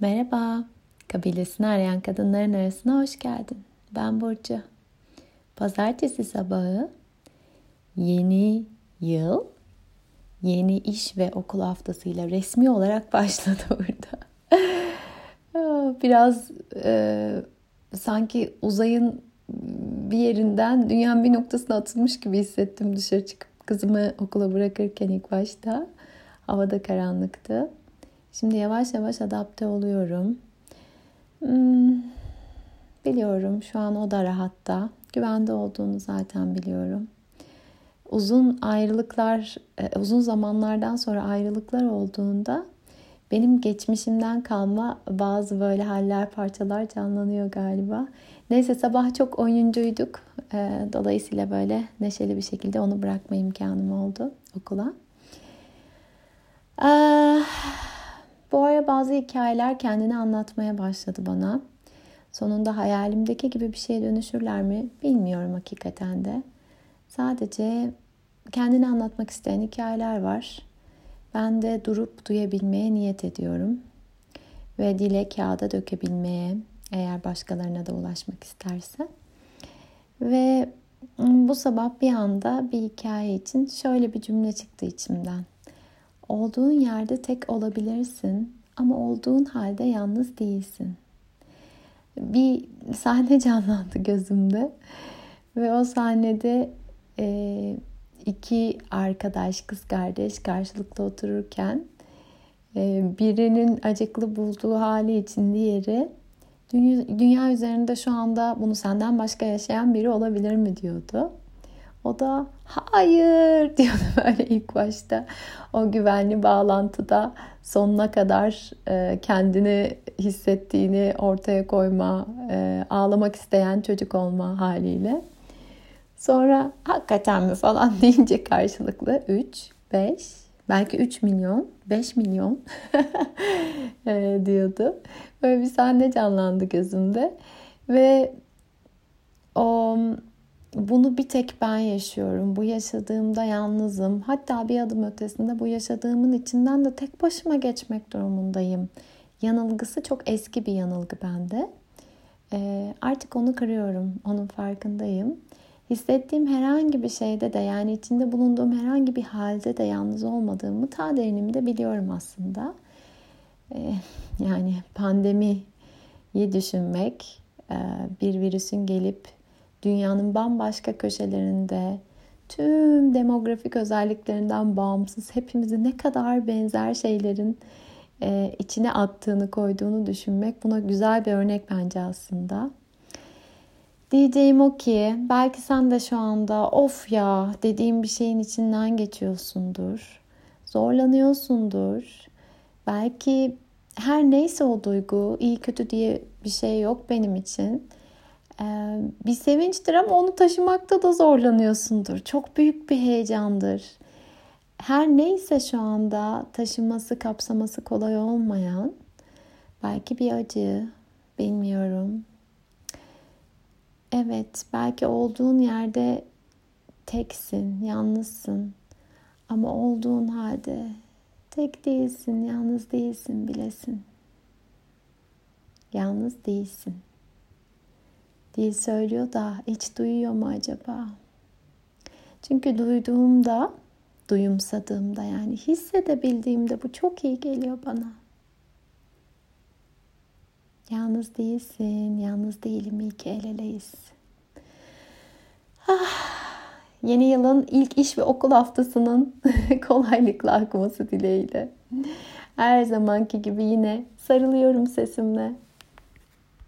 Merhaba, kabilesini arayan kadınların arasına hoş geldin. Ben Burcu. Pazartesi sabahı yeni yıl, yeni iş ve okul haftasıyla resmi olarak başladı burada. Biraz e, sanki uzayın bir yerinden dünyanın bir noktasına atılmış gibi hissettim dışarı çıkıp kızımı okula bırakırken ilk başta. Havada karanlıktı. Şimdi yavaş yavaş adapte oluyorum. Hmm, biliyorum şu an o da rahatta. Güvende olduğunu zaten biliyorum. Uzun ayrılıklar, e, uzun zamanlardan sonra ayrılıklar olduğunda benim geçmişimden kalma bazı böyle haller, parçalar canlanıyor galiba. Neyse sabah çok oyuncuyduk. E, dolayısıyla böyle neşeli bir şekilde onu bırakma imkanım oldu okula. Ah, bu ara bazı hikayeler kendini anlatmaya başladı bana. Sonunda hayalimdeki gibi bir şeye dönüşürler mi bilmiyorum hakikaten de. Sadece kendini anlatmak isteyen hikayeler var. Ben de durup duyabilmeye niyet ediyorum. Ve dile kağıda dökebilmeye eğer başkalarına da ulaşmak isterse. Ve bu sabah bir anda bir hikaye için şöyle bir cümle çıktı içimden. Olduğun yerde tek olabilirsin ama olduğun halde yalnız değilsin. Bir sahne canlandı gözümde ve o sahnede e, iki arkadaş, kız kardeş karşılıklı otururken e, birinin acıklı bulduğu hali için diğeri dünya, dünya üzerinde şu anda bunu senden başka yaşayan biri olabilir mi diyordu. O da hayır diyordu böyle ilk başta. O güvenli bağlantıda sonuna kadar e, kendini hissettiğini ortaya koyma, e, ağlamak isteyen çocuk olma haliyle. Sonra hakikaten mi falan deyince karşılıklı 3, 5, belki 3 milyon, 5 milyon e, diyordu. Böyle bir sahne canlandı gözümde. Ve o bunu bir tek ben yaşıyorum. Bu yaşadığımda yalnızım. Hatta bir adım ötesinde bu yaşadığımın içinden de tek başıma geçmek durumundayım. Yanılgısı çok eski bir yanılgı bende. Ee, artık onu kırıyorum. Onun farkındayım. Hissettiğim herhangi bir şeyde de yani içinde bulunduğum herhangi bir halde de yalnız olmadığımı ta derinimde biliyorum aslında. Ee, yani pandemiyi düşünmek, e, bir virüsün gelip dünyanın bambaşka köşelerinde tüm demografik özelliklerinden bağımsız hepimizi ne kadar benzer şeylerin e, içine attığını koyduğunu düşünmek buna güzel bir örnek bence aslında. Diyeceğim o ki belki sen de şu anda of ya dediğim bir şeyin içinden geçiyorsundur. Zorlanıyorsundur. Belki her neyse o duygu iyi kötü diye bir şey yok benim için bir sevinçtir ama onu taşımakta da zorlanıyorsundur. Çok büyük bir heyecandır. Her neyse şu anda taşıması, kapsaması kolay olmayan belki bir acı, bilmiyorum. Evet, belki olduğun yerde teksin, yalnızsın. Ama olduğun halde tek değilsin, yalnız değilsin bilesin. Yalnız değilsin. Dil söylüyor da hiç duyuyor mu acaba? Çünkü duyduğumda, duyumsadığımda yani hissedebildiğimde bu çok iyi geliyor bana. Yalnız değilsin, yalnız değilim, iyi ki el eleyiz. Ah, yeni yılın ilk iş ve okul haftasının kolaylıkla akması dileğiyle. Her zamanki gibi yine sarılıyorum sesimle